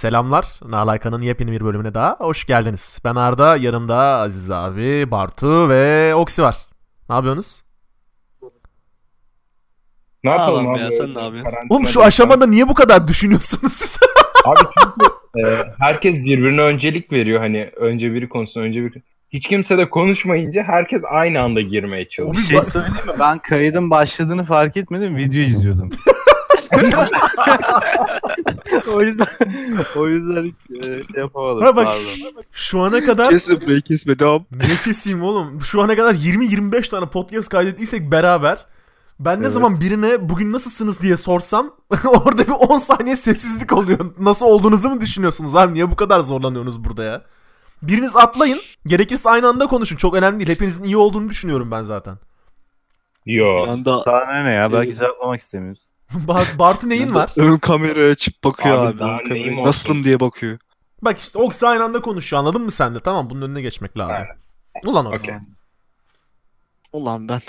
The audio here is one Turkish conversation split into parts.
Selamlar. Nalayka'nın yepyeni bir bölümüne daha hoş geldiniz. Ben Arda, yanımda Aziz abi, Bartu ve Oksi var. Ne yapıyorsunuz? Ne yapalım abi? ya, sen ne yapıyorsun? Oğlum şu aşamada niye bu kadar düşünüyorsunuz siz? Abi çünkü e, herkes birbirine öncelik veriyor hani önce biri konuşsun önce biri. Hiç kimse de konuşmayınca herkes aynı anda girmeye Bir çalışıyor. şey söyleyeyim mi? Ben kaydın başladığını fark etmedim. Video izliyordum. o yüzden o yüzden hiç e, şey yapamadım. Ha bak- Pardon. Şu ana kadar Kesme burayı kesme devam. niye keseyim oğlum? Şu ana kadar 20-25 tane podcast kaydettiysek beraber ben ne Evet. zaman birine bugün nasılsınız diye sorsam orada bir 10 saniye sessizlik oluyor. Nasıl olduğunuzu mu düşünüyorsunuz abi? Niye bu kadar zorlanıyorsunuz burada ya? Biriniz atlayın. Gerekirse aynı anda konuşun. Çok önemli değil. Hepinizin iyi olduğunu düşünüyorum ben zaten. Yo. Anda Sana ne ya? Belki cevaplamak istemiyoruz. Bar- Bartu neyin var? ön kamerayı açıp bakıyor Abi abi. ön Nasılım diye bakıyor. Bak işte Oksi aynı anda konuşuyor anladın mı sen de? Tamam bunun önüne geçmek lazım. Ulan Oksi. Okey. Ulan ben.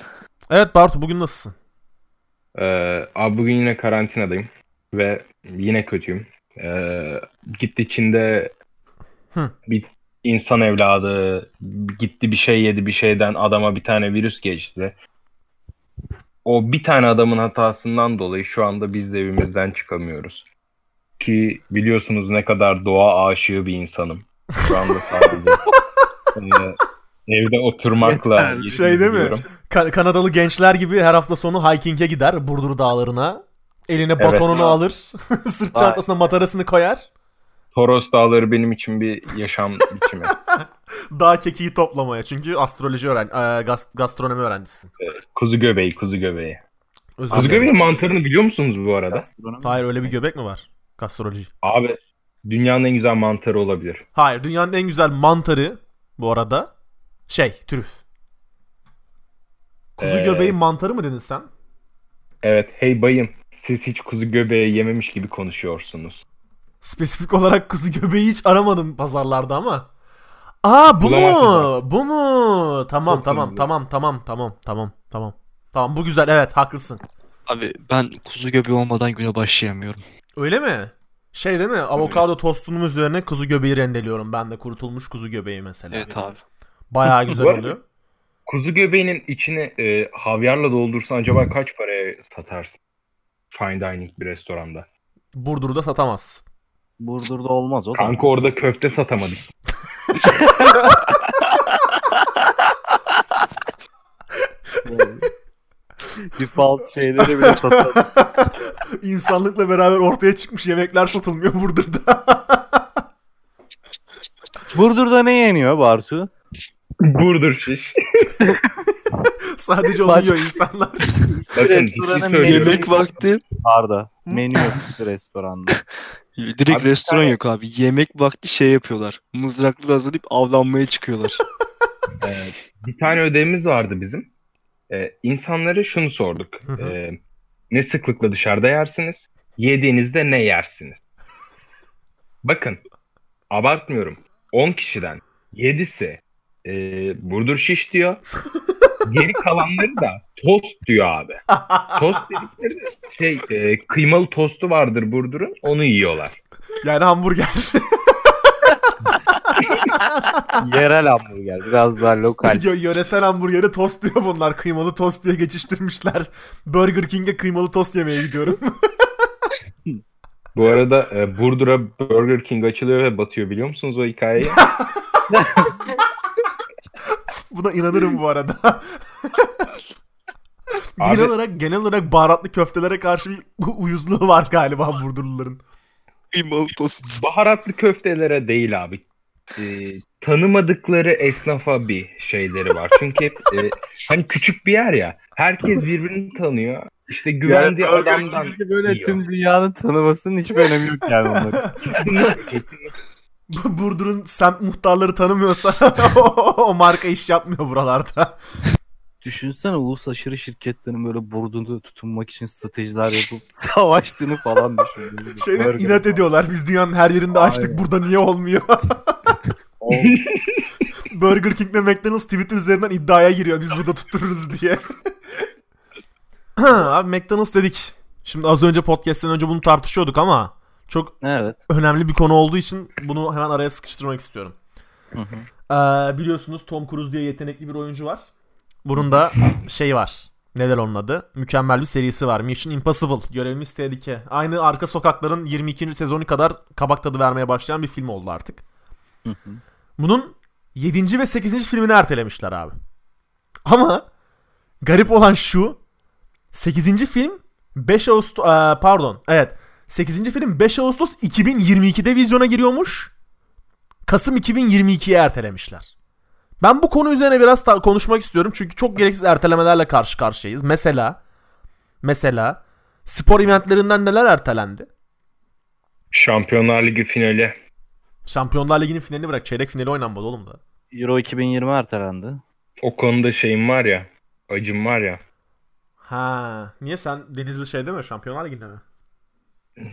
Evet Bartu bugün nasılsın? Ee, abi bugün yine karantinadayım ve yine kötüyüm. Ee, gitti Çin'de Hı. bir insan evladı gitti bir şey yedi bir şeyden adama bir tane virüs geçti. O bir tane adamın hatasından dolayı şu anda biz de evimizden çıkamıyoruz. Ki biliyorsunuz ne kadar doğa aşığı bir insanım. Şu anda sadece e, evde oturmakla. Şey değil mi? yürüyorum. Ka- Kanadalı gençler gibi her hafta sonu hiking'e gider Burdur dağlarına. Eline Evet. batonunu alır. Sırt çantasına matarasını koyar. Toros Dağları benim için bir yaşam biçimi. Dağ kekiği toplamaya. Çünkü astroloji öğren e, gast- gastronomi öğrencisin. Kuzu göbeği, kuzu göbeği. Özür Kuzu dilerim. göbeği mantarını biliyor musunuz bu arada? Gastronomi. Hayır öyle bir göbek mi var? Gastroloji. Abi dünyanın en güzel mantarı olabilir. Hayır dünyanın en güzel mantarı bu arada şey trüf. Kuzu Ee, göbeği mantarı mı dedin sen? Evet, hey bayım, siz hiç kuzu göbeği yememiş gibi konuşuyorsunuz. Spesifik olarak kuzu göbeği hiç aramadım pazarlarda ama. Aa bu mu? Bu mu? Tamam Çok tamam tamam tamam tamam tamam tamam. Tamam bu güzel evet haklısın. Abi ben kuzu göbeği olmadan güne başlayamıyorum. Öyle mi? Şey değil mi? Avokado tostunun üzerine kuzu göbeği rendeliyorum ben de kurutulmuş kuzu göbeği mesela. Evet abi. Bayağı güzel oluyor. Kuzu göbeğinin içini e, havyarla doldursan acaba kaç paraya satarsın? Fine dining bir restoranda. Burdur'da satamaz. Burdur'da olmaz o da. Kanka orada köfte satamadık. Default şeyleri bile satar. İnsanlıkla beraber ortaya çıkmış yemekler satılmıyor Burdur'da. Burdur'da ne yeniyor Bartu? Burdur şiş. Sadece onu Baş- yiyor insanlar. Bakın ciddi Restoranın. Yemek vakti. Arda. Menü yok restoranda. Direkt Abi restoran tane- yok abi. Yemek vakti şey yapıyorlar. Mızrakları hazırlayıp avlanmaya çıkıyorlar. Ee, bir tane ödevimiz vardı bizim. Ee, insanlara şunu sorduk. Ee, ne sıklıkla dışarıda yersiniz? Yediğinizde ne yersiniz? Bakın, abartmıyorum. 10 kişiden 7'si e, burdur şiş diyor. Geri kalanları da tost diyor abi. Tost dedikleri de şey e, kıymalı tostu vardır Burdur'un onu yiyorlar. Yani hamburger. Yerel hamburger. Biraz daha lokal. Yö- Yöresel hamburgeri tost diyor bunlar. Kıymalı tost diye geçiştirmişler. Burger King'e kıymalı tost yemeye gidiyorum. Bu arada e, Burdur'a Burger King açılıyor ve batıyor biliyor musunuz o hikayeyi? Buna inanırım bu arada. Abi- genel olarak genel olarak baharatlı köftelere karşı bir uyuzluğu var galiba Burdurluların. Tost. Baharatlı köftelere değil abi. E, tanımadıkları esnafa bir şeyleri var. Çünkü hep e, hani küçük bir yer ya. Herkes birbirini tanıyor. İşte güvendiği Yani adamdan King'i böyle yiyor. tüm dünyanın tanımasının hiçbir önemi yok yani onların. Bu Burdur'un semt muhtarları tanımıyorsa o, o marka iş yapmıyor buralarda. Düşünsene ulus aşırı şirketlerin böyle burdunu tutunmak için stratejiler yapıp savaştığını falan düşün. Şeyden Burger. inat ediyorlar. Biz dünyanın her yerinde açtık. Aynen. Burada niye olmuyor? Burger King'le McDonald's Twitter üzerinden iddiaya giriyor. Biz burada tuttururuz diye. Abi McDonald's dedik. Şimdi az önce podcast'ten önce bunu tartışıyorduk ama Çok Evet. önemli bir konu olduğu için bunu hemen araya sıkıştırmak istiyorum. Hı hı. Ee, biliyorsunuz Tom Cruise diye yetenekli bir oyuncu var. Bunun da şey var. Neler onun adı? Mükemmel bir serisi var. Mission Impossible. Görevimiz tehlike. Aynı Arka Sokaklar'ın 22. sezonu kadar kabak tadı vermeye başlayan bir film oldu artık. Bunun 7. ve 8. filmini ertelemişler abi. Ama garip olan şu 8. film 5 Ağustos Aa, pardon evet 8. film 5 Ağustos 2022'de vizyona giriyormuş. Kasım 2022'ye ertelemişler. Ben bu konu üzerine biraz konuşmak istiyorum çünkü çok gereksiz ertelemelerle karşı karşıyayız. Mesela mesela spor eventlerinden neler ertelendi? Şampiyonlar Ligi finali. Şampiyonlar Ligi'nin finalini bırak çeyrek finali oynanmadı oğlum da. Euro 2020 ertelendi. O konuda şeyim var ya. Acım var ya. Ha, niye sen Denizli şeyde mi? Şampiyonlar Ligi'nde mi?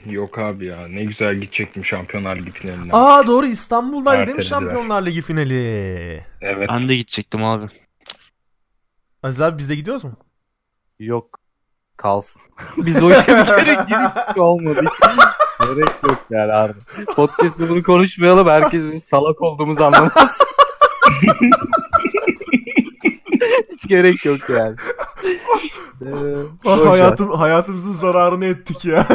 Yok abi ya. Ne güzel gidecektim Şampiyonlar Ligi finalinden. Aa doğru İstanbul'daydı değil mi Ertelediler. Şampiyonlar Ligi finali? Evet. Ben de gidecektim abi. Aziz abi biz de gidiyoruz mu? Yok. Kalsın. Biz o işe bir kere girip olmadı. Gerek yok yani abi. Podcast'ta bunu konuşmayalım. Herkes bizim salak olduğumuzu anlamaz. Hiç gerek yok yani. Ee, boş ver. Hayatım, hayatımızın zararını ettik ya.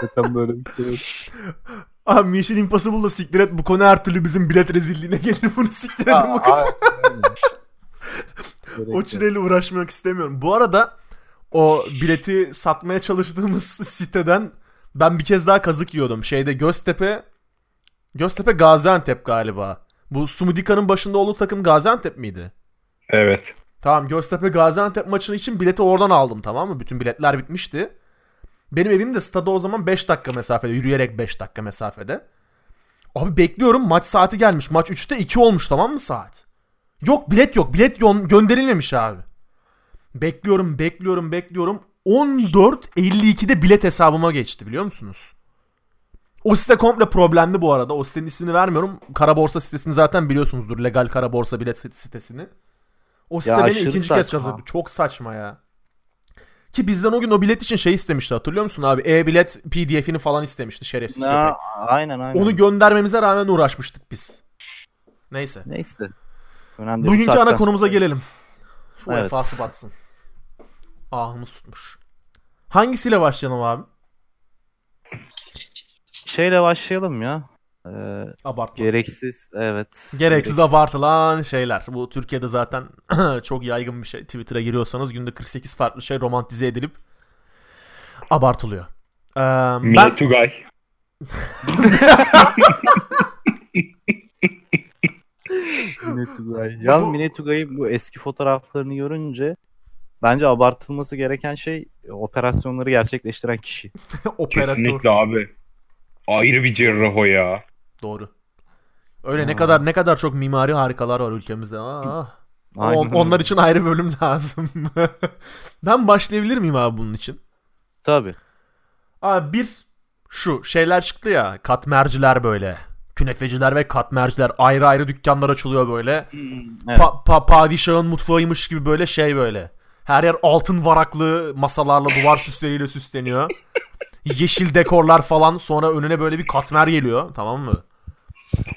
Zaten böyle bir şey yok. Abi Mission Impossible'da siktir et bu konu her türlü bizim bilet rezilliğine gelir bunu siktir edin bu kız. O çileyle uğraşmak istemiyorum. Bu arada o bileti satmaya çalıştığımız siteden ben bir kez daha kazık yiyordum. Şeyde Göztepe Göztepe Gaziantep galiba. Bu Sumudika'nın başında olduğu takım Gaziantep miydi? Evet. Tamam Göztepe Gaziantep maçı için bileti oradan aldım tamam mı? Bütün biletler bitmişti. Benim evim de stada o zaman 5 dakika mesafede. Yürüyerek 5 dakika mesafede. Abi bekliyorum maç saati gelmiş. Maç 3'te 2 olmuş tamam mı saat? Yok bilet yok. Bilet gönderilmemiş abi. Bekliyorum bekliyorum bekliyorum. 14.52'de bilet hesabıma geçti biliyor musunuz? O site komple problemli bu arada. O sitenin ismini vermiyorum. Kara borsa sitesini zaten biliyorsunuzdur. Legal kara borsa bilet sitesini. O site beni aşırı ikinci kez saçma. kazıdı. Çok saçma ya. Ki bizden o gün o bilet için şey istemişti hatırlıyor musun abi? E-bilet pdf'ini falan istemişti şerefsiz Ne, köpek. aynen aynen. Onu göndermemize rağmen uğraşmıştık biz. Neyse. Neyse. Önemli Bugünkü ana saatten konumuza gelelim. Evet. vefası batsın. Ahımız tutmuş. Hangisiyle başlayalım abi? Şeyle başlayalım ya. Ee, Abartma. gereksiz evet. Gereksiz abartılan şeyler. Bu Türkiye'de zaten çok yaygın bir şey. Twitter'a giriyorsanız günde 48 farklı şey romantize edilip abartılıyor. Ee, ben Mine Tugay. Mine Tugay. Ya Bu- Mine Tugay'ın bu eski fotoğraflarını görünce bence abartılması gereken şey operasyonları gerçekleştiren kişi. operatör. Kesinlikle abi. Ayrı bir cerrah o ya. Doğru. Öyle ne Aa. kadar ne kadar çok mimari harikalar var ülkemizde. Aa. On- onlar için ayrı bölüm lazım. ben başlayabilir miyim abi bunun için? Tabii. Abi bir şu şeyler çıktı ya katmerciler böyle. Künefeciler ve katmerciler ayrı ayrı dükkanlar açılıyor böyle. Evet. Pa- pa- padişahın mutfağıymış gibi böyle şey böyle. Her yer altın varaklı masalarla duvar süsleriyle süsleniyor. Yeşil dekorlar falan sonra önüne böyle bir katmer geliyor tamam mı?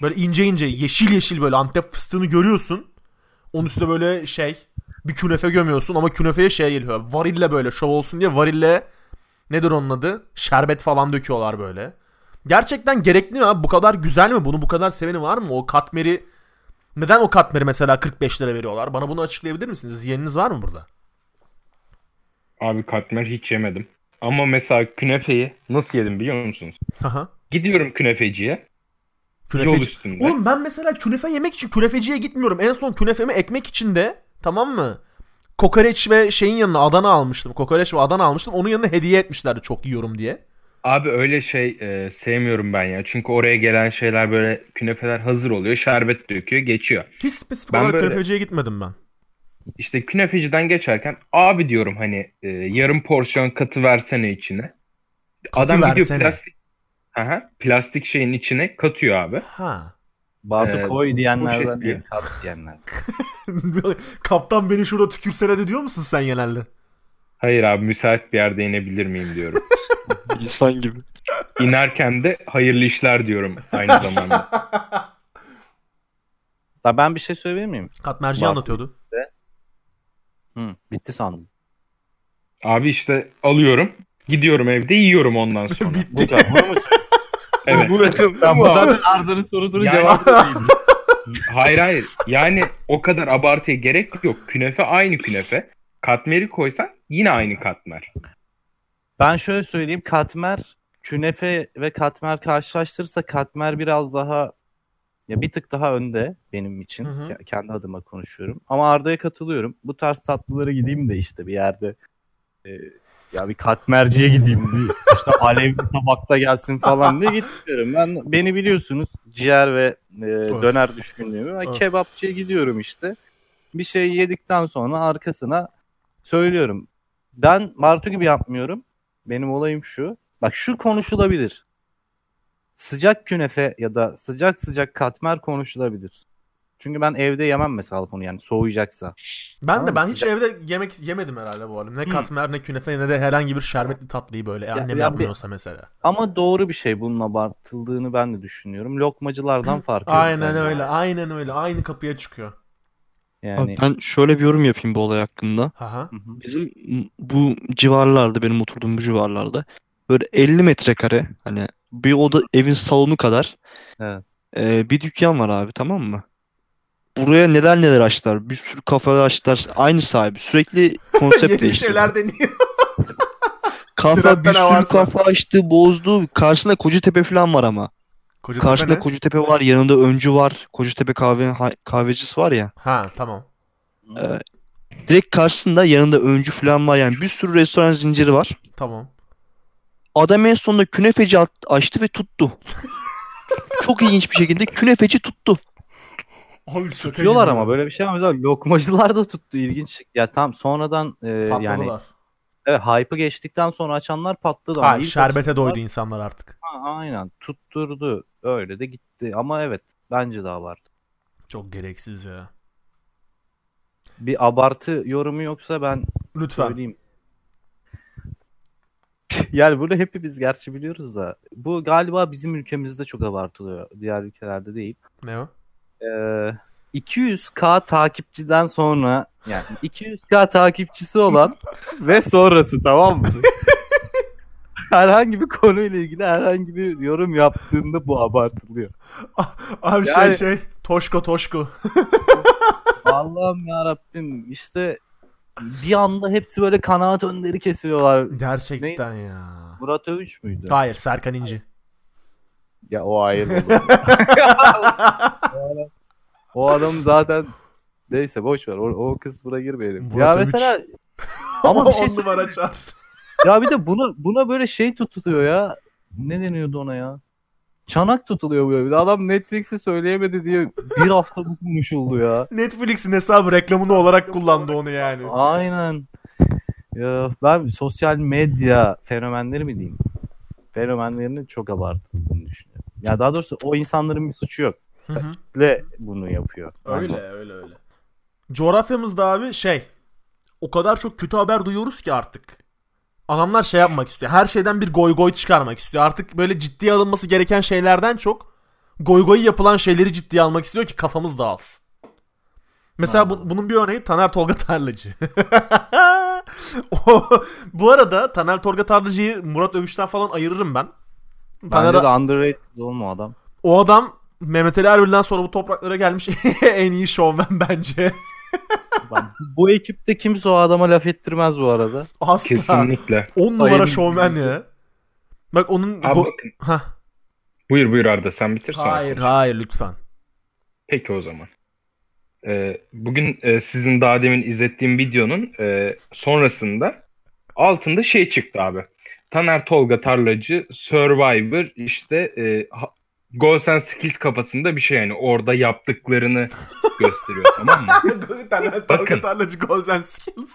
Böyle ince ince yeşil yeşil böyle Antep fıstığını görüyorsun. Onun üstüne böyle şey bir künefe gömüyorsun ama künefeye şey geliyor. Varille böyle şov olsun diye varille nedir onun adı? Şerbet falan döküyorlar böyle. Gerçekten gerekli mi abi? Bu kadar güzel mi? Bunu bu kadar seveni var mı? O katmeri neden o katmeri mesela 45 lira veriyorlar? Bana bunu açıklayabilir misiniz? Yiyeniniz var mı burada? Abi katmer hiç yemedim. Ama mesela künefeyi nasıl yedim biliyor musunuz? Haha. Gidiyorum künefeciye. Yol Künefeci. üstünde. Oğlum ben mesela künefe yemek için künefeciye gitmiyorum. En son künefemi ekmek içinde tamam mı? Kokoreç ve şeyin yanına Adana almıştım. Kokoreç ve Adana almıştım. Onun yanına hediye etmişlerdi çok yiyorum diye. Abi öyle şey e, sevmiyorum ben ya. Çünkü oraya gelen şeyler böyle künefeler hazır oluyor. Şerbet döküyor geçiyor. Hiç spesifik Ben olarak böyle- künefeciye gitmedim ben. İşte künefeciden geçerken abi diyorum hani e, yarım porsiyon katı versene içine. Katı Adam gidiyor versene. plastik Aha, plastik şeyin içine katıyor abi. Ha. Bartu Ee, koy diyenlerden şekilde. değil. Kat diyenler. Kaptan beni şurada tükürsene de diyor musun sen genelde? Hayır abi müsait bir yerde inebilir miyim diyorum. İnsan gibi. İnerken de hayırlı işler diyorum aynı zamanda. Ya ben bir şey söyleyebilir miyim? Katmerci Bak- anlatıyordu. Hı, bitti sandım. Abi işte alıyorum. Gidiyorum evde yiyorum ondan sonra. Bu kadar. Bunu mu Evet. Ben bu zaten Arda'nın sorusunun Yani- cevabı değil. Hayır hayır. Yani o kadar abartıya gerek yok. Künefe aynı künefe. Katmeri koysan yine aynı katmer. Ben şöyle söyleyeyim. Katmer, künefe ve katmer karşılaştırırsa katmer biraz daha ya bir tık daha önde benim için. Hı hı. Ke- Kendi adıma konuşuyorum. Ama Arda'ya katılıyorum. Bu tarz tatlılara gideyim de işte bir yerde e, ya bir katmerciye gideyim bir işte alevli tabakta gelsin falan diye gitmiyorum. Ben beni biliyorsunuz ciğer ve e, döner düşkünlüğümü. Ben kebapçıya gidiyorum işte. Bir şey yedikten sonra arkasına söylüyorum. Ben Bartu gibi yapmıyorum. Benim olayım şu. Bak şu konuşulabilir. Sıcak künefe ya da sıcak sıcak katmer konuşulabilir. Çünkü ben evde yemem mesela bunu yani soğuyacaksa. Ben Tamam de ben hiç Sıcak- evde yemek yemedim herhalde bu arada. Ne katmer ne künefe ne de herhangi bir şerbetli tatlıyı böyle annem ya bir- yapmıyorsa mesela. Ama doğru bir şey bunun abartıldığını ben de düşünüyorum. Lokmacılardan farkı Aynen bence. öyle. Aynen öyle. Aynı kapıya çıkıyor. Yani Abi ben şöyle bir yorum yapayım bu olay hakkında. Hı. Bizim bu civarlarda benim oturduğum bu civarlarda böyle 50 metrekare hani bir oda evin salonu kadar Evet. e, bir dükkan var abi tamam mı? Buraya neler neler açtılar. Bir sürü kafe açtılar. Aynı sahibi. Sürekli konsept Yeni değiştiriyor. şeyler deniyor. Trendde bir sürü varsa. kafe açtı, bozdu. Karşısında Kocatepe falan var ama. Kocatepe Karşında ne? Kocatepe var, yanında Öncü var. Kocatepe kahve ha- kahvecisi var ya. Ha tamam. Ee, direkt karşısında yanında Öncü falan var yani bir sürü restoran zinciri var. Tamam. Adam en sonunda künefeci açtı ve tuttu. Çok ilginç bir şekilde künefeci tuttu. Abi Tutuyorlar ama böyle bir şey var. Mesela lokmacılar da tuttu ilginç. Ya tam sonradan e, yani evet hype'ı geçtikten sonra açanlar patladı ama Ha, şerbete açanlar- doydu insanlar artık. Ha, aynen tutturdu. Öyle de gitti. Ama evet bence daha vardı. Çok gereksiz ya. Bir abartı yorumu yoksa ben Lütfen. söyleyeyim. Yani bunu hepimiz gerçi biliyoruz da bu galiba bizim ülkemizde çok abartılıyor. Diğer ülkelerde değil. Ne o? Ee, 200k takipçiden sonra yani 200k takipçisi olan ve sonrası tamam mı? herhangi bir konuyla ilgili herhangi bir yorum yaptığında bu abartılıyor. Abi şey Yani- şey. Toşko toşko. Allah'ım ya Rabbim işte bir anda hepsi böyle kanaat önderi kesiyorlar. Gerçekten ya. Murat Övünç müydü? Hayır Serkan İnci. Ya o ayrı. o adam zaten neyse boş ver. O, o kısmına girmeyelim. Murat ya Övünç. mesela ama bir şey numara çar. ya bir de buna buna böyle şey tutuluyor ya. Ne deniyordu ona ya? Çanak tutuluyor böyle. Adam Netflix'i söyleyemedi diye bir hafta konuşuldu ya. Netflix'in hesabı reklamını olarak kullandı onu yani. Aynen. Ya ben sosyal medya fenomenleri mi diyeyim? Fenomenlerinin çok abartıldığını düşünüyorum. Ya daha doğrusu o insanların bir suçu yok. Hı hı. Ve bunu yapıyor. öyle öyle öyle. Coğrafyamızda abi şey o kadar çok kötü haber duyuyoruz ki artık. Adamlar şey yapmak istiyor. Her şeyden bir goy goy çıkarmak istiyor. Artık böyle ciddiye alınması gereken şeylerden çok goy goy yapılan şeyleri ciddiye almak istiyor ki kafamız dağılsın. Mesela bu- bunun bir örneği Taner Tolga Tarlacı. o, bu arada Taner Tolga Tarlacı'yı Murat Övüş'ten falan ayırırım ben. Taner, Bence de underrated oğlum o adam. o adam Mehmet Ali Erbil'den sonra bu topraklara gelmiş en iyi şovmen bence. Bu ekipte kimse o adama laf ettirmez bu arada. Asla. Kesinlikle. 10 numara Aynen. şovmen ya. Bak onun... Abi go- bakın. Hah. Buyur buyur Arda sen bitir sonra. Hayır hayır lütfen. Peki o zaman. Ee, bugün e, sizin daha demin izlettiğim videonun e, sonrasında altında şey çıktı abi. Taner Tolga Tarlacı Survivor işte e, Goals and Skills kafasında bir şey yani orada yaptıklarını gösteriyor tamam mı? Bakın. Tolga Tarlacı Goals and Skills.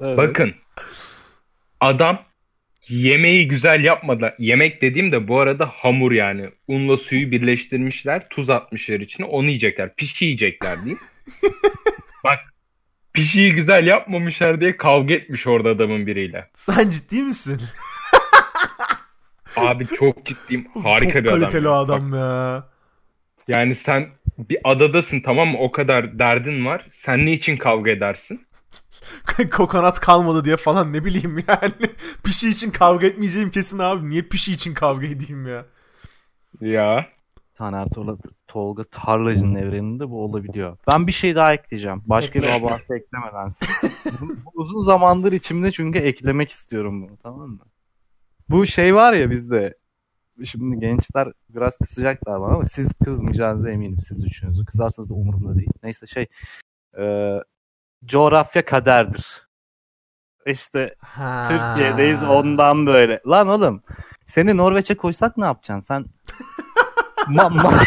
Evet. Bakın adam yemeği güzel yapmadı. Yemek dediğim de bu arada hamur yani. Unla suyu birleştirmişler, tuz atmışlar içine. Onu yiyecekler. Pişi yiyecekler diyeyim. Bak pişiyi güzel yapmamışlar diye kavga etmiş orada adamın biriyle. Sen ciddi misin? Abi çok ciddiyim. Harika Çok bir adam. kaliteli ya. adam ya. Yani sen bir adadasın tamam mı? O kadar derdin var. Sen ne için kavga edersin? Kokonat kalmadı diye falan ne bileyim yani. Pişi için kavga etmeyeceğim kesin abi. Niye pişi için kavga edeyim ya? Ya. Taner Tolga, Tolga Tarlacı'nın evreninde bu olabiliyor. Ben bir şey daha ekleyeceğim. Başka bir abartı eklemeden. uzun zamandır içimde çünkü eklemek istiyorum bunu tamam mı? Bu şey var ya bizde. Şimdi gençler biraz kızacaklar bana ama siz kızmayacağınıza eminim siz üçünüzü. Kızarsanız da umurumda değil. Neyse şey. e, coğrafya kaderdir. İşte Ha. Türkiye'deyiz ondan böyle. Lan oğlum seni Norveç'e koysak ne yapacaksın? Sen Ma- ma-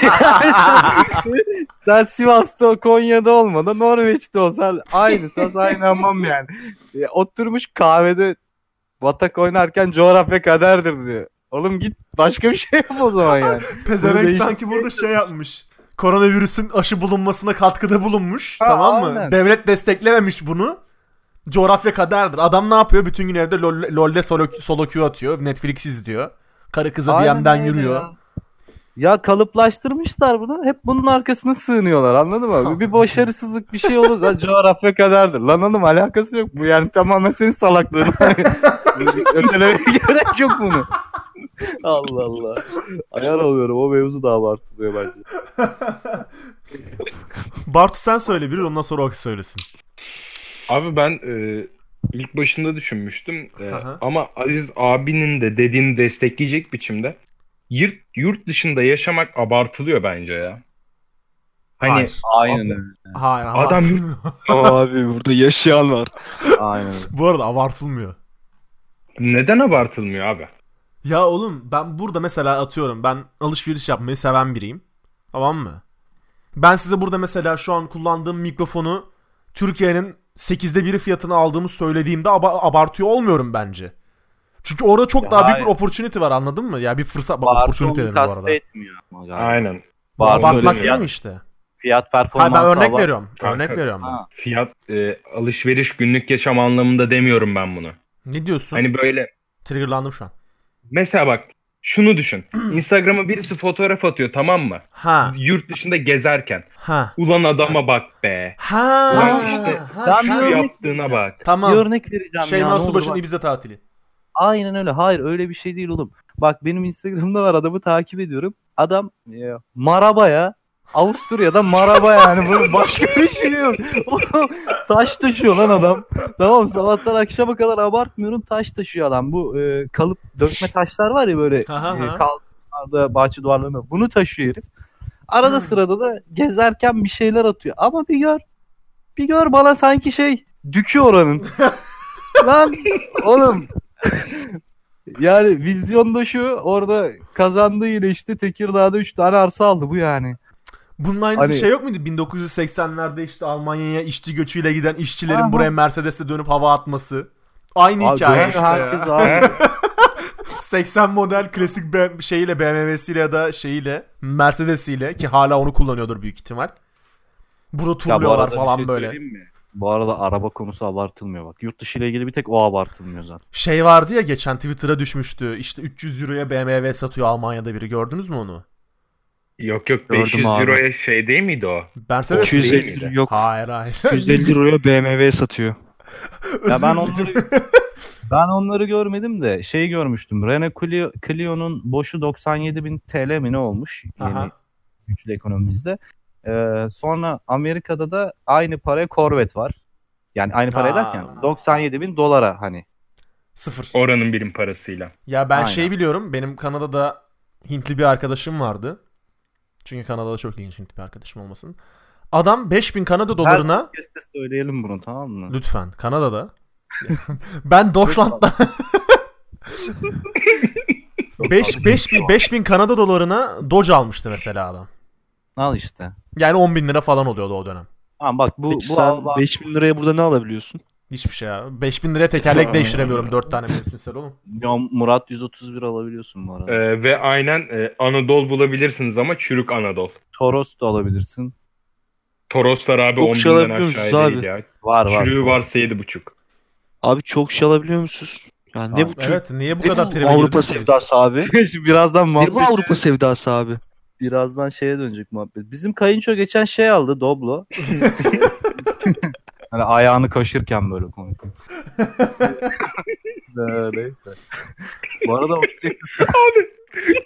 sen, Sivas'ta Konya'da olmadı Norveç'te olsan aynı tas aynı hamam yani. Ya, oturmuş kahvede batak oynarken coğrafya kaderdir diyor. Oğlum git başka bir şey yap o zaman yani. Pezevenk Bunu sanki burada şey yapmış. Koronavirüsün aşı bulunmasına katkıda bulunmuş. Ha, tamam mı? aynen. Devlet desteklememiş bunu. Coğrafya kaderdir. Adam ne yapıyor? Bütün gün evde LoL, LoL'de solo, solo queue atıyor. Netflix izliyor. Karı kıza DM'den yürüyor. Ya. Ya kalıplaştırmışlar bunu. Hep bunun arkasına sığınıyorlar anladın mı? Bir başarısızlık bir şey olursa coğrafya kaderdir. Lan oğlum alakası yok. Bu yani tamamen senin salaklığın. Ötelemeye gerek yok bunu. Allah Allah. Ayar oluyorum. O mevzu da abartılıyor bence. Bartu sen söyle biri ondan sonra o söylesin. Abi ben e, ilk başında düşünmüştüm. E, Aha. ama Aziz abinin de dediğini destekleyecek biçimde yurt, yurt dışında yaşamak abartılıyor bence ya. Hani Hayır. Aynen öyle. Hayır Adam-. Abi burada yaşayan var. Aynen. Bu arada abartılmıyor. neden abartılmıyor abi? Ya oğlum ben burada mesela atıyorum ben alışveriş yapmayı seven biriyim. Tamam mı? Ben size burada mesela şu an kullandığım mikrofonu Türkiye'nin 8'de biri fiyatını aldığımı söylediğimde aba- abartıyor olmuyorum bence. Çünkü orada çok Ya daha büyük hayır. bir opportunity var anladın mı? Ya bir fırsat bak opportunity dedim bu arada. ama galiba. Aynen. Abartmak değil fiyat, mi işte? fiyat Hayır performansı ben örnek abart- veriyorum. Kanka. Örnek veriyorum ben. Ha. Fiyat e, alışveriş günlük yaşam anlamında demiyorum ben bunu. Ne diyorsun? Hani böyle Triggerlandım şu an. Mesela bak şunu düşün. Instagram'a birisi fotoğraf atıyor tamam mı? Ha. Yurt dışında gezerken. Ha. Ulan adama bak be. Ha. Ulan işte ha, ben sen- Şu bir örnek yaptığına bak. Tamam. Bir örnek vereceğim Şeyma ya. bak. Ibiza tatili. Aynen öyle. Hayır öyle bir şey değil oğlum. Bak benim Instagram'da var adamı takip ediyorum. Adam e, Maraba'ya Avusturya'da Maraba yani bunun başka bir şey yok. Oğlum, taş taşıyor lan adam. Tamam sabahtan akşama kadar abartmıyorum taş taşıyor adam. Bu e, kalıp dökme taşlar var ya böyle Aha, e, kalklarda bahçe duvarlarında. Bunu taşıyor herif. Arada sırada da gezerken bir şeyler atıyor. Ama bir gör. Bir gör bana sanki şey dükü oranın. lan oğlum yani vizyonda şu orada kazandığı yine işte Tekirdağ'da 3 tane arsa aldı bu yani. Bunun aynısı Hani- şey yok muydu? 1980'lerde işte Almanya'ya işçi göçüyle giden işçilerin Aha. buraya Mercedes'e dönüp hava atması. Aynı Abi hikaye işte herkes ya. abi. 80 model klasik B- şeyiyle BMW'siyle ya da şeyiyle Mercedes'iyle ki hala onu kullanıyordur büyük ihtimal. Burada bu turluyorlar bir falan şey böyle. Bu arada araba konusu abartılmıyor bak. Yurt dışı ile ilgili bir tek o abartılmıyor zaten. Şey vardı ya geçen Twitter'a düşmüştü. İşte 300 euroya BMW satıyor Almanya'da biri. Gördünüz mü onu? Yok yok Gördüm 500 abi. euroya şey değil miydi o? Mercedes O- mi? 250 miydi? yok. Hayır hayır. 250 euroya BMW satıyor. Ya ben onları ben onları görmedim de şey görmüştüm. Renault Clio, Clio'nun boşu 97.000 TL mi ne olmuş yeni güçlü ekonomimizde. Ee, sonra Amerika'da da aynı paraya Corvette var. Yani aynı para Aa. ederken 97.000 dolara hani. Sıfır. Oranın birim parasıyla. Ya ben Aynen. şey biliyorum. Benim Kanada'da Hintli bir arkadaşım vardı. Çünkü Kanada'da çok ilginç bir arkadaşım olmasın. Adam 5000 Kanada dolarına Podcast'te söyleyelim bunu tamam mı? lütfen Kanada'da ben Deutschland'da 5 5000 5000 Kanada dolarına Dodge almıştı mesela adam. Al işte. Yani 10 bin lira falan oluyordu o dönem. Tamam bak bu Peki bu sen al- 5000 liraya burada ne alabiliyorsun? Hiçbir şey ya. 5000 liraya tekerlek değiştiremiyorum 4 tane mevsimsel oğlum. Ya Murat 131 alabiliyorsun bu arada. Ee, ve aynen e, Anadolu bulabilirsiniz ama çürük Anadolu. Toros da alabilirsin. Toroslar abi Çok 10 şey binden alabiliyor musunuz aşağı abi? değil ya. Var var. Çürüğü varsa 7,5. Abi çok şey alabiliyor musunuz? Yani ne bu Evet niye bu ne kadar tribe Avrupa sevdası abi? Birazdan ne muhabbet bu Avrupa sevdası abi? birazdan şeye dönecek muhabbet. Bizim kayınço geçen şey aldı Doblo. hani ayağını kaşırken böyle konuşuyor. Ee, Neyse. Bu arada şey-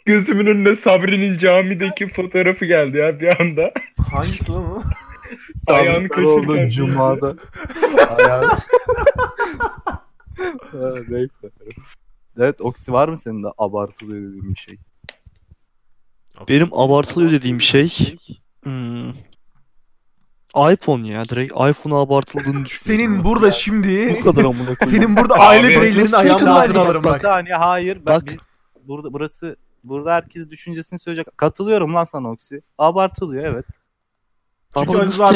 Gözümün önüne Sabri'nin camideki fotoğrafı geldi ya bir anda. Hangisi lan o? Ayağını kaşırken. Cuma'da. Ayağını. Ha, Neyse. Evet Oksi var mı senin de abartılı dediğin bir şey? Benim abartılıyor dediğim şey hmm, iPhone ya. Direkt iPhone'a abartıldığını düşünüyorum. Senin burada şimdi bu kadar amına koyayım. senin burada Abi, aile bireylerini nasıl ayağımın altına alırım Bir bak. saniye hayır. Ben, Bak. biz, burada burası burada herkes düşüncesini söyleyecek. Katılıyorum lan sana Oksi. Abartılıyor evet. Çünkü Ama Aziz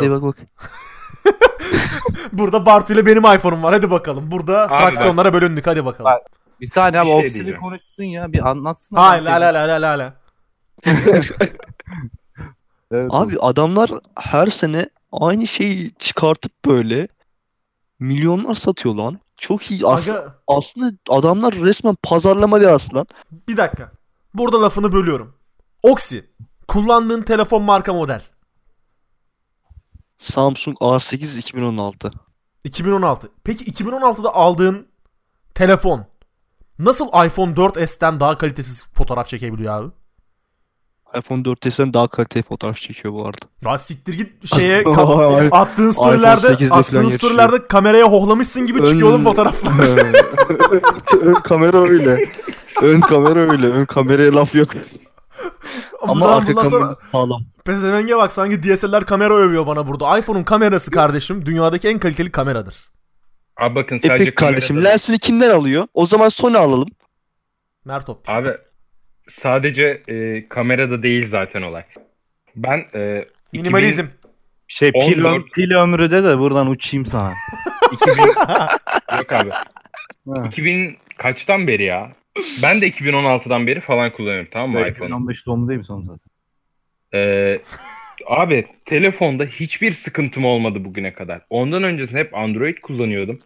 diye yok. bak bak. Burada Bartu ile benim iPhone'um var. Hadi bakalım. Burada fraksiyonlara bölündük. Hadi bakalım. Bak, Bir saniye abi şey Oksi bir konuşsun ya. Bir anlatsın. Hayır la la la la la. Evet, Abi adamlar her sene aynı şeyi çıkartıp böyle milyonlar satıyor lan. Çok iyi. As- Aga aslında adamlar resmen pazarlama dersi lan. bir dakika. Burada lafını bölüyorum. Oxy. Kullandığın telefon marka model. Samsung A8 2016. 2016. Peki 2016'da aldığın telefon nasıl iPhone 4S'ten daha kalitesiz fotoğraf çekebiliyor abi? iPhone 4s'ten daha kaliteli fotoğraf çekiyor bu arada. Ya siktir git şeye ka- attığın storylerde 8'de falan attığın storylerde kameraya hohlamışsın gibi çıkıyor oğlum fotoğraflar. ön kamera öyle. Ön kamera öyle. Ön kameraya laf yok. Ama Ama arka bundan sonra kamera sağlam. Pezevenge bak sanki DSLR kamera övüyor bana burada. iPhone'un kamerası kardeşim dünyadaki en kaliteli kameradır. Abi bakın E sadece peki kardeşim kamerada- lensini kimden alıyor? O zaman Sony alalım. Mert Optik. Abi sadece e, kamerada değil zaten olay. Ben e, Minimalizm. Şey pil, 14 pil ömrü de de buradan uçayım sana. 2000, 2000 yok abi. Ha. 2000 kaçtan beri ya? Ben de 2016'dan beri falan kullanıyorum tamam mı Sen iPhone? 2015 doğumlu değil mi son zaten? Ee, abi telefonda hiçbir sıkıntım olmadı bugüne kadar. Ondan öncesinde hep Android kullanıyordum.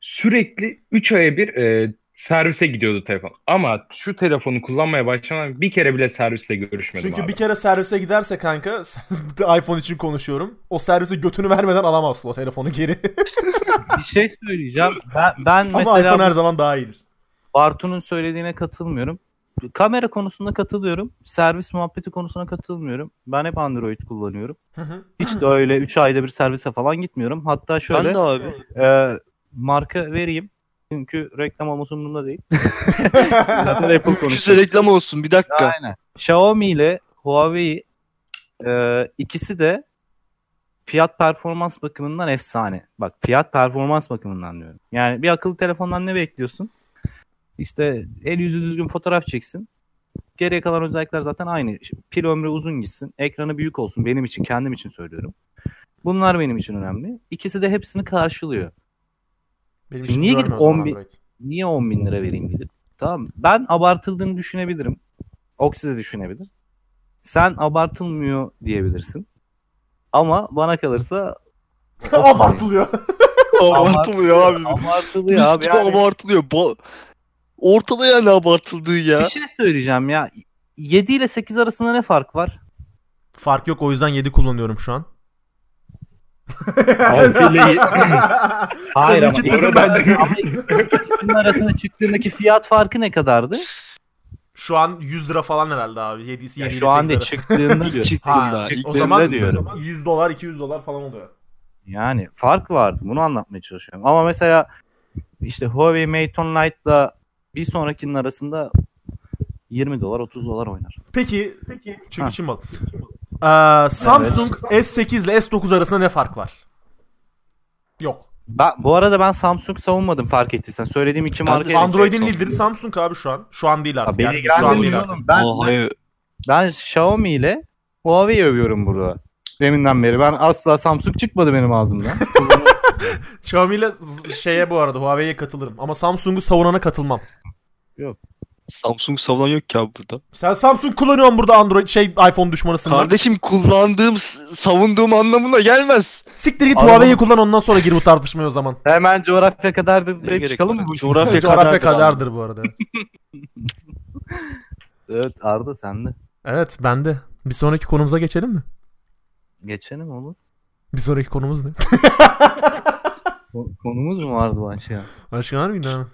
Sürekli 3 aya bir e, servise gidiyordu telefon. Ama şu telefonu kullanmaya başlamadan bir kere bile servisle görüşmedim Çünkü abi. bir kere servise giderse kanka iPhone için konuşuyorum. O servise götünü vermeden alamazsın o telefonu geri. Bir şey söyleyeceğim. Ben, ben Ama mesela iPhone her zaman daha iyidir. Bartu'nun söylediğine katılmıyorum. Kamera konusunda katılıyorum. Servis muhabbeti konusuna katılmıyorum. Ben hep Android kullanıyorum. Hı hı. Hiç de öyle 3 ayda bir servise falan gitmiyorum. Hatta şöyle Ben de abi. e, marka vereyim. Çünkü reklam olması umurumda değil. Zaten Apple konuşuyor. reklam olsun bir dakika. Aynen. Xiaomi ile Huawei e, ikisi de fiyat performans bakımından efsane. Bak fiyat performans bakımından diyorum. Yani bir akıllı telefondan ne bekliyorsun? İşte el yüzü düzgün fotoğraf çeksin. Geriye kalan özellikler zaten aynı. Pil ömrü uzun gitsin. Ekranı büyük olsun. Benim için, kendim için söylüyorum. Bunlar benim için önemli. İkisi de hepsini karşılıyor. Benim Niye için gidip görmüyor o zaman 10 bin- Android. Niye 10 bin lira vereyim gidip? Tamam? Ben abartıldığını düşünebilirim. Oksi de düşünebilir. Sen abartılmıyor diyebilirsin. Ama bana kalırsa Abartılıyor. Abartılıyor abi. abartılıyor Mis abi. Yani abartılıyor. Ba- Ortada yani abartıldığı ya. bir şey söyleyeceğim ya. 7 ile 8 arasında ne fark var? Fark yok o yüzden 7 kullanıyorum şu an. Altı ile- Hayır ama, arada- bence. ama ikisinin arasında çıktığındaki fiyat farkı ne kadardı? Şu an 100 lira falan herhalde abi. 7'si Ya 7 şu an değil çıktığında diyor. çıktığında. Ha, o zaman diyorum. 100 dolar 200 dolar falan oluyor. Yani fark vardı. Bunu anlatmaya çalışıyorum. Ama mesela işte Huawei Mate 10 Lite'la bir sonrakinin arasında 20 dolar 30 dolar oynar. Peki, peki çünkü. Çin malı. Ee, Samsung S8 ile S9 arasında ne fark var? Yok. Ben, bu arada ben Samsung savunmadım fark ettiysen. Söylediğim de marka. Android'in lideri Samsung abi şu an. Şu an değil artık. beni Yani şu an değil artık. oğlum. Ben, hayır. ben Xiaomi ile Huawei övüyorum burada. Deminden beri. Ben asla Samsung çıkmadı benim ağzımdan. Xiaomi ile şeye bu arada Huawei'ye katılırım. Ama Samsung'u savunana katılmam. Samsung savunan yok ki abi burada. Sen Samsung kullanıyorsun burada Android şey iPhone düşmanısın. lan. Kardeşim kullandığım, savunduğum anlamına gelmez. Siktir git Anladım. Huawei'yi kullan ondan sonra gir bu tartışmaya o zaman. Hemen coğrafya kadardır deyip çıkalım mı bu Coğrafya Coğrafya kadardır abi. kadardır bu arada. evet. Evet Arda sen de. evet ben de. Bir sonraki konumuza geçelim mi? Geçelim olur. Bir sonraki konumuz ne? Ko- Konumuz mu vardı bu şey? Başka var mıydı?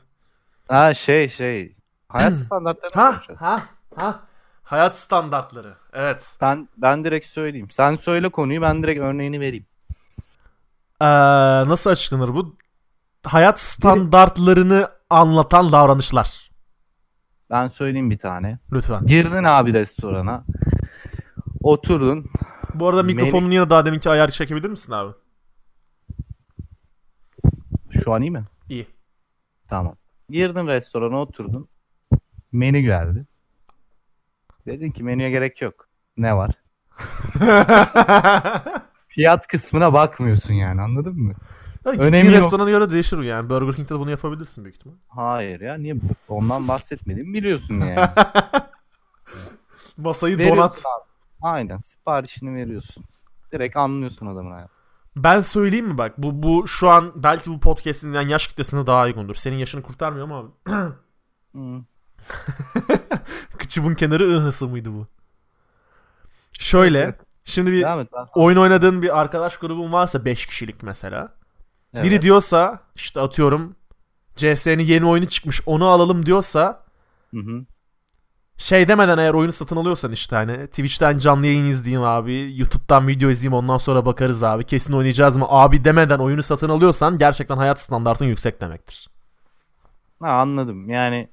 Ha şey şey. Hayat standartlarını Ha ha ha. Hayat standartları. Evet. Ben ben direkt söyleyeyim. Sen söyle konuyu ben direkt örneğini vereyim. Ee, nasıl açıklanır bu? Hayat standartlarını anlatan davranışlar. Ben söyleyeyim bir tane. Lütfen. Girdin abi restorana. Oturdun. Bu arada mikrofonun yanına daha deminki ayarı çekebilir misin abi? Şu an iyi mi? İyi. Tamam. Girdin restorana oturdun. Menü geldi. Dedin ki menüye gerek yok. Ne var? Fiyat kısmına bakmıyorsun yani anladın mı? Önemi bir yok. restorana göre değişir bu yani. Burger King'de de bunu yapabilirsin büyük ihtimal. Hayır ya niye ondan bahsetmedim biliyorsun yani. Masayı Veriyorsun donat. abi. Aynen siparişini veriyorsun. Direkt anlıyorsun adamın hayatı. Ben söyleyeyim mi bak bu bu şu an belki bu podcast'in yani yaş kitlesine daha uygundur. Senin yaşını kurtarmıyor mu abi? Hı. Kıçımın kenarı ıhısı mıydı bu? Şöyle. Şimdi bir et oyun oynadığın bir arkadaş grubun varsa 5 kişilik mesela. Evet. Biri diyorsa işte atıyorum CS'nin yeni oyunu çıkmış onu alalım diyorsa Hı hı. şey demeden eğer oyunu satın alıyorsan işte hani Twitch'ten canlı yayın izleyeyim abi YouTube'dan video izleyeyim ondan sonra bakarız abi kesin oynayacağız mı abi demeden oyunu satın alıyorsan gerçekten hayat standartın yüksek demektir. Ha, anladım yani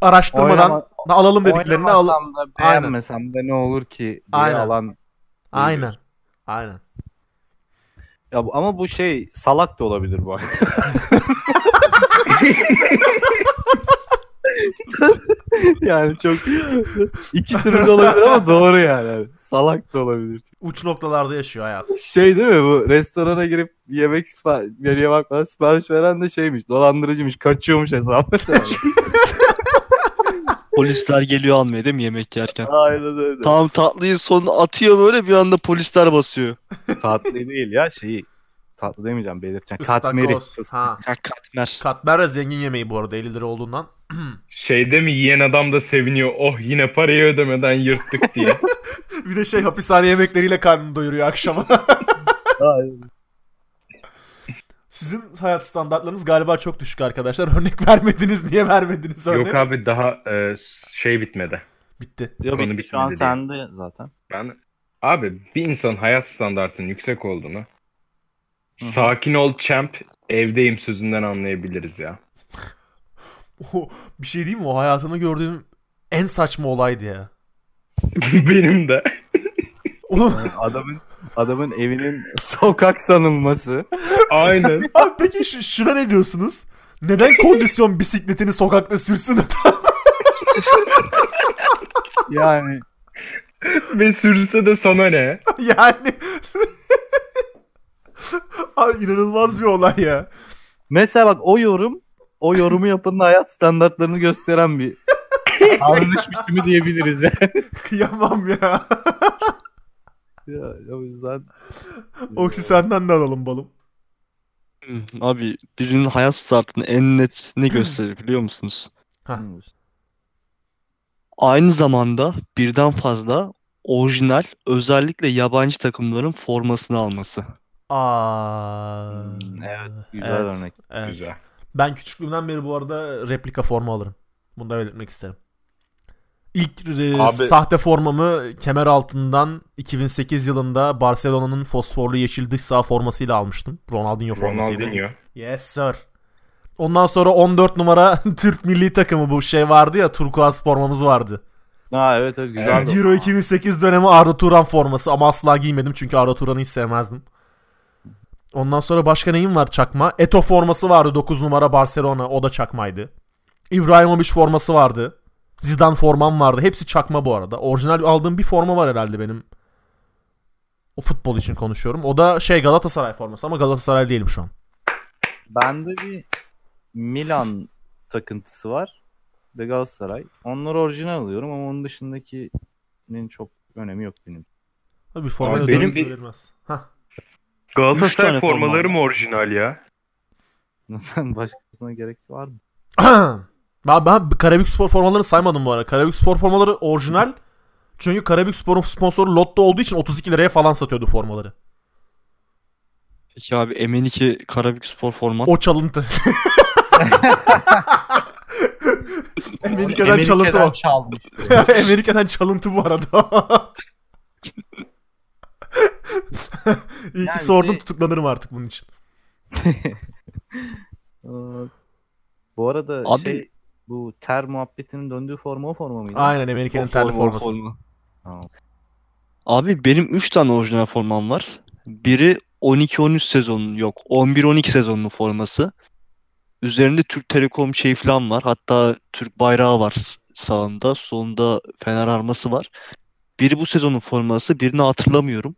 Araştırmadan Oynama- da alalım dediklerini al. oynamasam da beğenmesem de ne olur ki diye Aynen. alan Aynen. Aynen. Ya bu- ama bu şey salak da olabilir bu arada. yani çok iki türlü de olabilir ama doğru yani. Abi. Salak da olabilir. Uç noktalarda yaşıyor hayat. Şey değil mi bu restorana girip yemek sipar- menüye bakmadan sipariş veren de şeymiş dolandırıcıymış kaçıyormuş hesabı. Polisler geliyor almaya değil mi yemek yerken? Aynen öyle. Tam tatlıyı sonuna atıyor böyle bir anda polisler basıyor. Tatlı değil ya şeyi tatlı demeyeceğim belirteceğim. Katmeri. Istakoz. Ha. Ha katmer. Katmer de zengin yemeği bu arada 50 lira olduğundan. Şeyde mi yiyen adam da seviniyor. Oh yine parayı ödemeden yırttık diye. Bir de şey hapishane yemekleriyle karnını doyuruyor akşama. Aynen. Sizin hayat standartlarınız galiba çok düşük arkadaşlar. Örnek vermediniz. Niye vermediniz örnek? Yok abi daha e, şey bitmedi. Bitti. Yok bitti şu an sende zaten. Ben abi bir insanın hayat standartının yüksek olduğunu Hı hı. sakin ol champ evdeyim sözünden anlayabiliriz ya. O, bir şey diyeyim mi? O hayatımda gördüğüm en saçma olaydı ya. Benim de. Oğlum Adamın adamın evinin sokak sanılması. Aynen. abi peki şu, şuna ne diyorsunuz? Neden kondisyon bisikletini sokakta sürsün? Yani Ve sürse de sana ne? yani Abi inanılmaz bir olay ya. mesela bak o yorum o yorumu yapanın hayat standartlarını gösteren bir davranış biçimi diyebiliriz yani. Kıyamam ya. ya o yüzden Oksi senden de alalım balım. Hı, Abi birinin hayat startını en net ne gösterir biliyor musunuz? Aynı zamanda birden fazla orijinal özellikle yabancı takımların formasını alması. Aa. Hmm, evet, güzel evet, örnek. evet. Güzel. Ben küçüklüğümden beri bu arada replika forma alırım. Bunu da belirtmek isterim. İlk e, Abi- sahte formamı kemer altından 2008 yılında Barcelona'nın fosforlu yeşil dış saha formasıyla almıştım. Ronaldinho formasıyla. Ronaldinho. Yes sir. Ondan sonra 14 numara Türk milli takımı bu şey vardı ya turkuaz formamız vardı. Ha evet evet güzel. Evet. Euro 2008 dönemi Arda Turan forması ama asla giymedim çünkü Arda Turan'ı hiç sevmezdim. Ondan sonra başka neyim var çakma? Eto forması vardı 9 numara Barcelona o da çakmaydı. İbrahimovic forması vardı. Zidane formam vardı. Hepsi çakma bu arada. Orijinal aldığım bir forma var herhalde benim. O futbol için konuşuyorum. O da şey Galatasaray forması ama Galatasaray değilim şu an. Bende bir Milan takıntısı var. ve Galatasaray. Onları orijinal alıyorum ama onun dışındakinin çok önemi yok benim. Formayla Abi benim bir... verilmez. Hah. Galatasaray formaları mı orijinal ya? Neden başkasına gerek var mı? ben, ben Karabük Spor formalarını saymadım bu arada. Karabük Spor formaları orijinal. Çünkü Karabük Spor'un sponsoru Lotto olduğu için 32 liraya falan satıyordu formaları. Peki abi M2 Karabük Spor format. O çalıntı. Amerika'dan çalıntı çalmış. Amerika'dan çalıntı bu arada. İyi ki Yani sordun şey- tutuklanırım artık bunun için. Bu arada Abi- şey bu ter muhabbetinin döndüğü forma o forma mıydı? Aynen Amerika'nın terli forma, forması. forma. Tamam. Abi benim 3 tane orijinal formam var. Biri 12-13 sezonun yok. 11-12 sezonunun forması. Üzerinde Türk Telekom şey falan var. Hatta Türk bayrağı var sağında. Solunda Fener arması var. Biri bu sezonun forması. Birini hatırlamıyorum.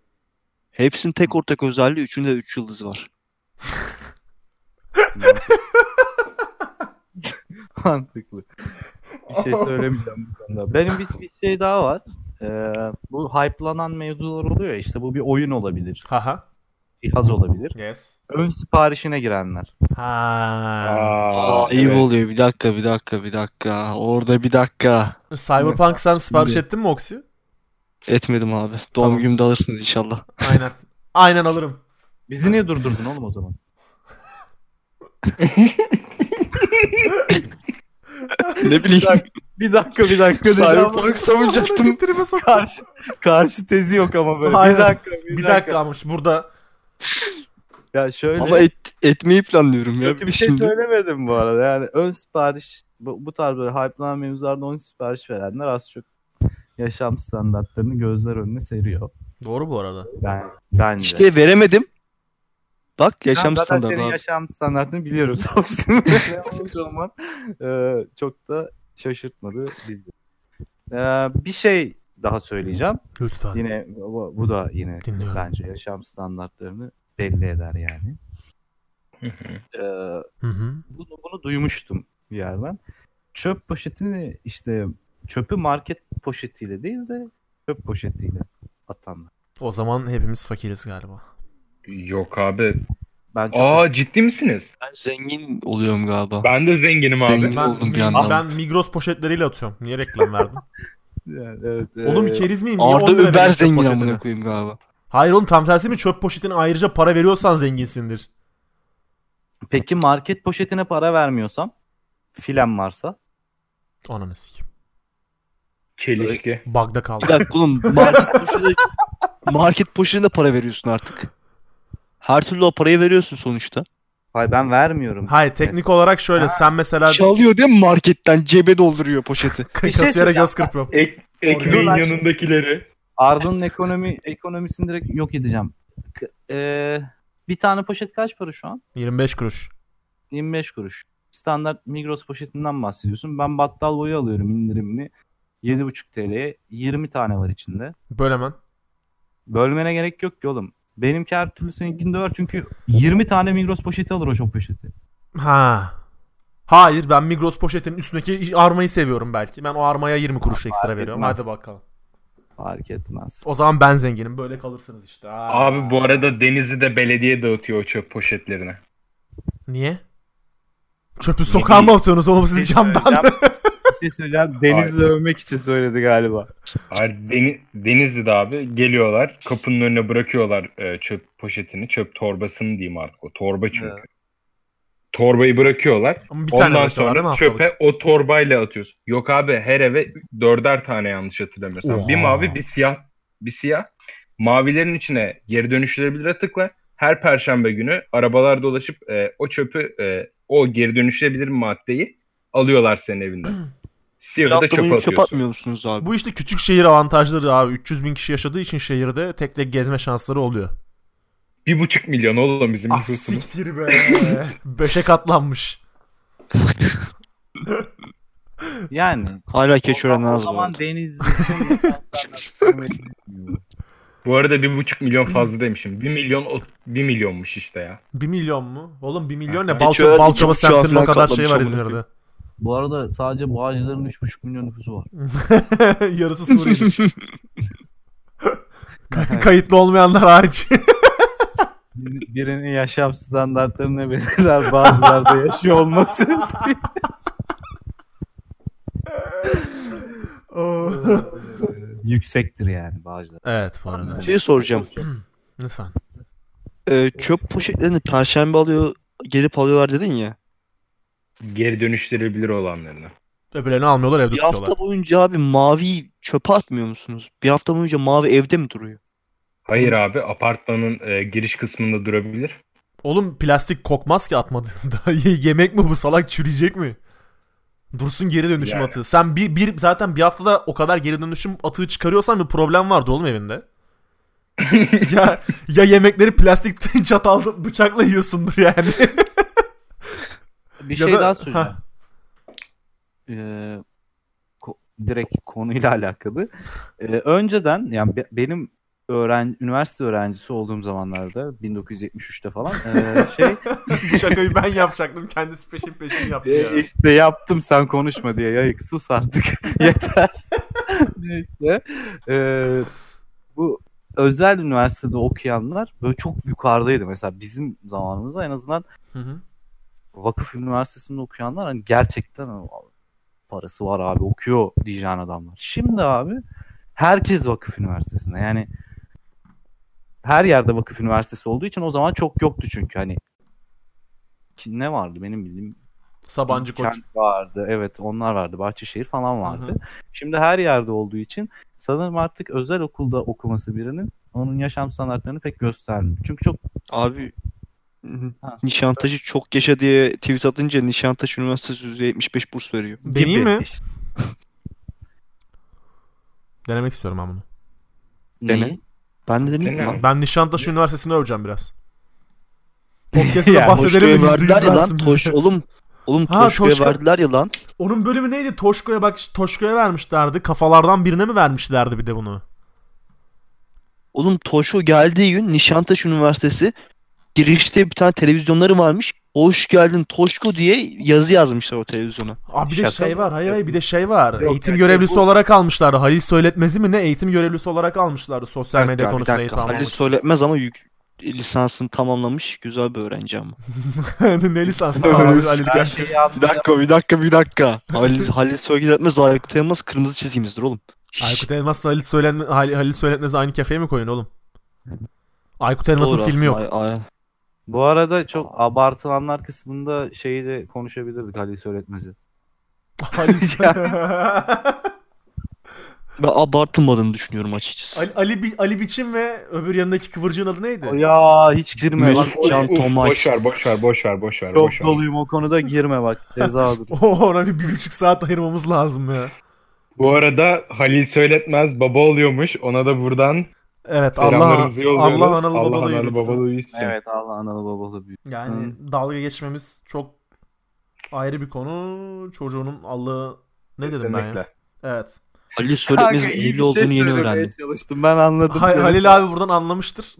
Hepsinin tek ortak özelliği üçünde 3 yıldız var. Mantıklı. Bir şey söylemeyeceğim bu konuda. Benim bir, bir şey daha var. Ee, bu hype'lanan mevzular oluyor ya işte bu bir oyun olabilir. Haha. Cihaz olabilir. Yes. Ön siparişine girenler. Ha. Aa, Ayıp evet. oluyor. Bir dakika, bir dakika, bir dakika. Orada bir dakika. Cyberpunk sen sipariş Şimdi- ettin mi Oksi? Etmedim abi. Doğum Tamam. günümde alırsınız inşallah. Aynen. Aynen alırım. Bizi niye durdurdun oğlum o zaman? ne bileyim. Bir dakika bir dakika. Cyberpunk savunacaktım. Karşı, karşı tezi yok ama böyle. Aynen. Bir dakika bir, Bir dakika almış burada. Ya şöyle. Ama et, etmeyi planlıyorum ya. Kötü bir şey şimdi. söylemedim bu arada. Yani ön sipariş bu, bu tarz böyle hype'lanan mevzularda ön sipariş verenler az çok yaşam standartlarını gözler önüne seriyor. Doğru bu arada. Ben bence. İşte veremedim. Bak yaşam Zaten standartı senin abi. yaşam standartını biliyoruz. o zaman e, çok da şaşırtmadı bizi. E, bir şey daha söyleyeceğim. Lütfen. Yine bu, bu da yine Dinliyorum. bence yaşam standartlarını belli eder yani. Hı hı. E, Hı hı. bunu, bunu duymuştum bir yerden. Çöp poşetini işte çöpü market poşetiyle değil de çöp poşetiyle atanlar. O zaman hepimiz fakiriz galiba. Yok abi. Ben çok Aa ciddi misiniz? Ben zengin oluyorum galiba. Ben de zenginim abi. Zengin. Ben, oldum bir yandan. ben Migros poşetleriyle atıyorum. Niye reklam verdin? Yani evet, Oğlum e, keriz miyim? Niye Arda 10 lira Uber zengin amına koyayım galiba. Hayır oğlum tam tersi mi? Çöp poşetine ayrıca para veriyorsan zenginsindir. Peki market poşetine para vermiyorsam filan varsa Ananı sikeyim. Çelişki. Bug'da kaldı. Bir dakika oğlum market poşetine, market poşetine para veriyorsun artık. Her türlü o parayı veriyorsun sonuçta. Hayır ben vermiyorum. Hayır teknik olarak şöyle sen mesela Çalıyor değil mi marketten cebe dolduruyor poşeti. kasiyere söyleyeceğim. göz kırpıyorum. Ek, ekmeğin Oradan- yanındakileri. Arda'nın ekonomi ekonomisini direkt yok edeceğim. K- e, bir tane poşet kaç para şu an? 25 kuruş. 25 kuruş. Standart Migros poşetinden bahsediyorsun. Ben battal boyu alıyorum indirimli. 7,5 TL'ye 20 tane var içinde. Böyle hemen. Bölmene gerek yok ki oğlum. Benimki her türlü seninkinde var çünkü 20 tane Migros poşeti alır o çok poşeti. Ha. Hayır ben Migros poşetinin üstündeki armayı seviyorum belki. Ben o armaya 20 kuruş ekstra veriyorum. etmez. Hadi bakalım. Fark etmez. O zaman ben zenginim. Böyle kalırsınız işte. Aa. Abi bu arada Denizli'de belediye dağıtıyor o çöp poşetlerini. Niye? Çöpü sokağa mı atıyorsunuz oğlum siz camdan? Bir şey söyleyeceğim. Denizli övmek için söyledi galiba. Hayır, Deni- Denizli'de abi geliyorlar kapının önüne bırakıyorlar e, çöp poşetini çöp torbasını diyeyim artık o torba çünkü. Evet. Torbayı bırakıyorlar. Ama bir tane Ondan sonra çöpe o torbayla atıyorsun. Yok abi her eve dörder tane yanlış hatırlamıyorsam. Bir mavi bir siyah bir siyah. Mavilerin içine geri dönüştürülebilir atıkla her perşembe günü arabalar dolaşıp e, o çöpü e, o geri dönüştürülebilir maddeyi alıyorlar senin evinden. Bir Siyahı da çöpe boyunca çöp atıyorsun. atmıyor musunuz abi? Bu işte küçük şehir avantajları abi. 300 bin kişi yaşadığı için şehirde tek tek gezme şansları oluyor. Bir buçuk milyon oğlum bizim Ah nüfusumuz. siktir be. Beşe katlanmış. Yani. Hala o az zaman var. Denizli Bu arada bir buçuk milyon fazla demişim. Bir milyon bir milyonmuş işte ya. 1 milyon mu? Oğlum 1 milyon ne? Balça, buçuğa semtinin o kadar şey var İzmir'de. Bu arada sadece Bağcılar'ın 3,5 milyon nüfusu var. Yarısı Suriyeli. Kay- kayıtlı olmayanlar hariç. Bir- Birinin yaşam standartlarını belirler Bağcılar'da yaşıyor olması. Yüksektir yani Bağcılar. evet bu arada. Şey soracağım. Lütfen. Ee, çöp poşetlerini perşembe alıyor, gelip alıyorlar dedin ya. Geri dönüştürülebilir olanlarını. Öbürlerini almıyorlar evde Bir tutuyorlar. hafta boyunca abi mavi çöpe atmıyor musunuz? Bir hafta boyunca mavi evde mi duruyor? Hayır abi apartmanın e, giriş kısmında durabilir. Oğlum plastik kokmaz ki atmadığında. Ye- Yemek mi bu salak çürüyecek mi? Dursun geri dönüşüm Yani. atığı. Sen bir, bir zaten bir haftada o kadar geri dönüşüm atığı çıkarıyorsan bir problem vardı oğlum evinde. ya ya yemekleri plastik çatalda bıçakla yiyorsundur yani. Bir Ya şey da- daha söyleyeceğim. Ee, ko- direkt konuyla alakalı. Ee, önceden yani be- benim öğren üniversite öğrencisi olduğum zamanlarda 1973'te falan ee, şey Bu şakayı ben yapacaktım. Kendisi peşin peşin yaptı ya. e, işte yaptım sen konuşma diye yayık sus artık yeter. Neyse. Ee, bu özel üniversitede okuyanlar böyle çok yukarıdaydı mesela bizim zamanımızda en azından Hı hı. Vakıf üniversitesinde okuyanlar hani gerçekten hani parası var abi okuyor diyeceğin adamlar. Şimdi abi herkes vakıf üniversitesinde yani her yerde vakıf üniversitesi olduğu için o zaman çok yoktu çünkü hani ki ne vardı benim bildiğim Sabancı Koç. Vardı evet onlar vardı Bahçeşehir falan vardı. Hı hı. Şimdi her yerde olduğu için sanırım artık özel okulda okuması birinin onun yaşam standartlarını pek göstermiyor. Çünkü çok Abi Ha. Nişantaşı çok yaşa diye tweet atınca Nişantaşı Üniversitesi %75 burs veriyor. Deneyeyim gibi mi? işte. Denemek istiyorum ben bunu. Dene. Neyi? Ben de dedim Dene. lan. Ben Nişantaşı Üniversitesi'ni öveceğim biraz. Podcast'ta Ya, bahsedelim Yüzde verdiler ya lan. Toş, oğlum oğlum Ha, Toşko'ya Toşko- verdiler ya lan. Onun bölümü neydi? Toşko'ya bak Toşko'ya vermişlerdi. Kafalardan birine mi vermişlerdi bir de bunu? Oğlum Toşko geldiği gün Nişantaşı Üniversitesi girişte bir tane televizyonları varmış. Hoş geldin Toşko diye yazı yazmışlar o televizyona. Abi bir de Şaka şey mı? var. Hayır hayır bir de şey var. Yok, eğitim yani görevlisi bu- olarak almışlardı. Halil Söyletmez'i mi ne? Eğitim görevlisi olarak almışlardı sosyal medya dakika, konusunda eğitim Halil almak için. söyletmez ama yük, lisansını tamamlamış. Güzel bir öğrenci ama. ne lisansı tamamlamış şeyi Bir dakika bir dakika bir dakika. Halil, Halil söyletmez Aykut Elmas kırmızı çizgimizdir oğlum. Aykut Elmas'la Halil, Söyletme, Halil, Halil Söyletmez'i aynı kefeye mi koyun oğlum? Aykut Elmas'ın filmi yok. ay- ay- Bu arada çok abartılanlar kısmında şeyi de konuşabilirdik Halil Söyletmez'i. Halil Ben abartılmadığını düşünüyorum açıkçası. Ali, Ali, Bi- Ali Biçim ve öbür yanındaki kıvırcığın adı neydi? Ya hiç girme bak. Mesut Can Uf, Tomay. boş ver boş ver boş ver boş ver. Çok boş ver. doluyum o konuda girme bak. Cezadır. Ona bir, bir buçuk saat ayırmamız lazım ya. Bu arada Halil Söyletmez baba oluyormuş. Ona da buradan Evet Allah. Allah analı Allah babalı analı büyütsün. babalı büyütsün. evet Allah analı babalı büyük. Yani dalga geçmemiz çok ayrı bir konu. Çocuğunun Allah'ı ne dedim ben ya? Kesinlikle. Evet. Halil bir evli olduğunu şey yeni öğrendim. çalıştım ben anladım. Ha-. Halil abi buradan anlamıştır.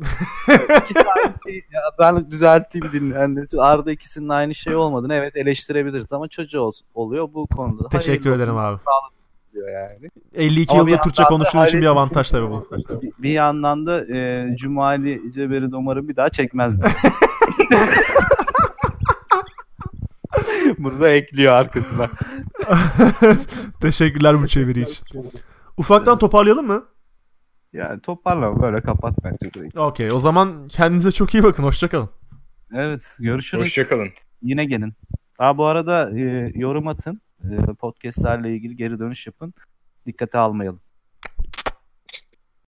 İkisi aynı şey ya. Ben düzelteyim dinleyenler için. Arada ikisinin aynı şey olmadığını evet eleştirebiliriz ama çocuğu ol- oluyor bu konuda. Teşekkür Hayırlı ederim olsun abi. Diyor yani. 52 Ama yılda Türkçe konuştuğun için bir avantaj tabii bu. Bir, bir yandan da e, Cumali Ceberi Domar'ı bir daha çekmez diyor. Bunu da ekliyor arkasına. Teşekkürler bu çeviri için. Ufaktan toparlayalım mı? Yani toparlama böyle kapat bence burayı. Okey o zaman kendinize çok iyi bakın. Hoşçakalın. Evet görüşürüz. Hoşçakalın. Yine gelin. Aa, bu arada e, yorum atın. E, podcastlerle ilgili geri dönüş yapın. Dikkate almayalım.